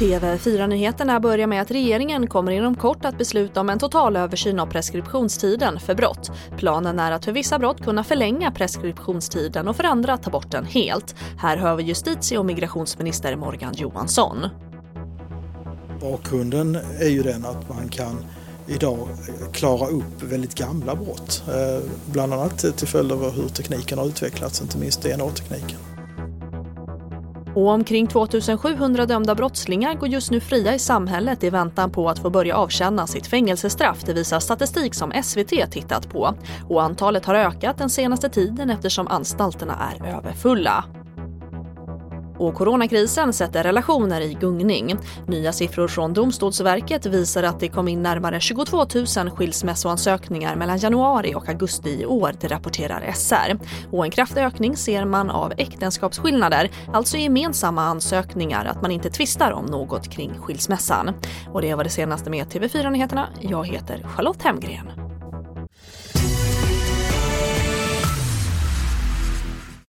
TV4-nyheterna börjar med att regeringen kommer inom kort att besluta om en total översyn av preskriptionstiden för brott. Planen är att för vissa brott kunna förlänga preskriptionstiden och för andra ta bort den helt. Här hör vi justitie och migrationsminister Morgan Johansson. Bakgrunden är ju den att man kan idag klara upp väldigt gamla brott. Eh, bland annat till följd av hur tekniken har utvecklats, inte minst DNA-tekniken. Och omkring 2700 dömda brottslingar går just nu fria i samhället i väntan på att få börja avtjäna sitt fängelsestraff, det visar statistik som SVT tittat på. Och antalet har ökat den senaste tiden eftersom anstalterna är överfulla. Och coronakrisen sätter relationer i gungning. Nya siffror från Domstolsverket visar att det kom in närmare 22 000 skilsmässoansökningar mellan januari och augusti i år, det rapporterar SR. Och en kraftig ökning ser man av äktenskapsskillnader, alltså gemensamma ansökningar, att man inte tvistar om något kring skilsmässan. Och det var det senaste med TV4 Nyheterna. Jag heter Charlotte Hemgren.